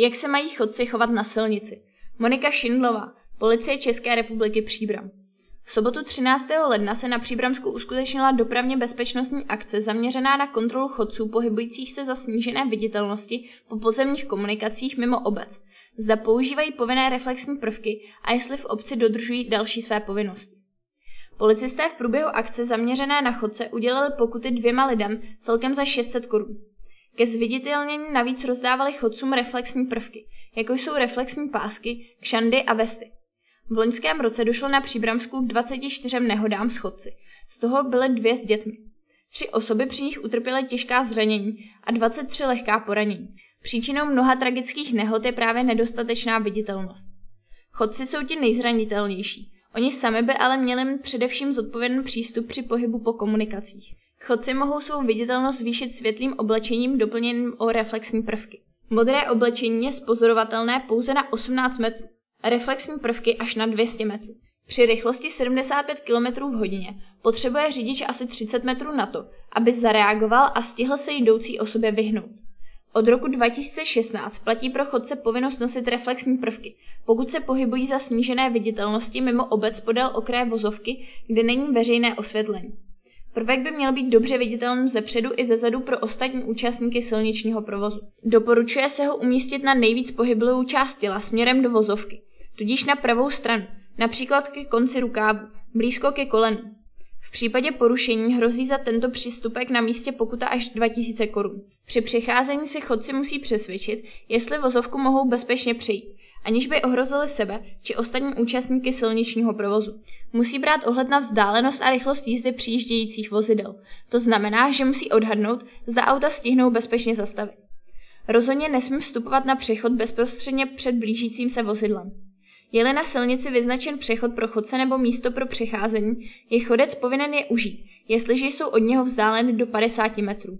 Jak se mají chodci chovat na silnici? Monika Šindlová, Policie České republiky Příbram. V sobotu 13. ledna se na Příbramsku uskutečnila dopravně bezpečnostní akce zaměřená na kontrolu chodců pohybujících se za snížené viditelnosti po pozemních komunikacích mimo obec. Zda používají povinné reflexní prvky a jestli v obci dodržují další své povinnosti. Policisté v průběhu akce zaměřené na chodce udělali pokuty dvěma lidem celkem za 600 korun. Ke zviditelnění navíc rozdávali chodcům reflexní prvky, jako jsou reflexní pásky, kšandy a vesty. V loňském roce došlo na Příbramsku k 24 nehodám s chodci. Z toho byly dvě s dětmi. Tři osoby při nich utrpěly těžká zranění a 23 lehká poranění. Příčinou mnoha tragických nehod je právě nedostatečná viditelnost. Chodci jsou ti nejzranitelnější. Oni sami by ale měli mít především zodpovědný přístup při pohybu po komunikacích. Chodci mohou svou viditelnost zvýšit světlým oblečením doplněným o reflexní prvky. Modré oblečení je spozorovatelné pouze na 18 metrů, reflexní prvky až na 200 metrů. Při rychlosti 75 km v hodině potřebuje řidič asi 30 metrů na to, aby zareagoval a stihl se jdoucí osobě vyhnout. Od roku 2016 platí pro chodce povinnost nosit reflexní prvky, pokud se pohybují za snížené viditelnosti mimo obec podél okraje vozovky, kde není veřejné osvětlení. Prvek by měl být dobře viditelný ze předu i ze zadu pro ostatní účastníky silničního provozu. Doporučuje se ho umístit na nejvíc pohyblivou část těla směrem do vozovky, tudíž na pravou stranu, například ke konci rukávu, blízko ke kolenu. V případě porušení hrozí za tento přístupek na místě pokuta až 2000 korun. Při přecházení si chodci musí přesvědčit, jestli vozovku mohou bezpečně přejít, aniž by ohrozili sebe či ostatní účastníky silničního provozu. Musí brát ohled na vzdálenost a rychlost jízdy přijíždějících vozidel. To znamená, že musí odhadnout, zda auta stihnou bezpečně zastavit. Rozhodně nesmí vstupovat na přechod bezprostředně před blížícím se vozidlem. Je-li na silnici vyznačen přechod pro chodce nebo místo pro přecházení, je chodec povinen je užít, jestliže jsou od něho vzdáleny do 50 metrů.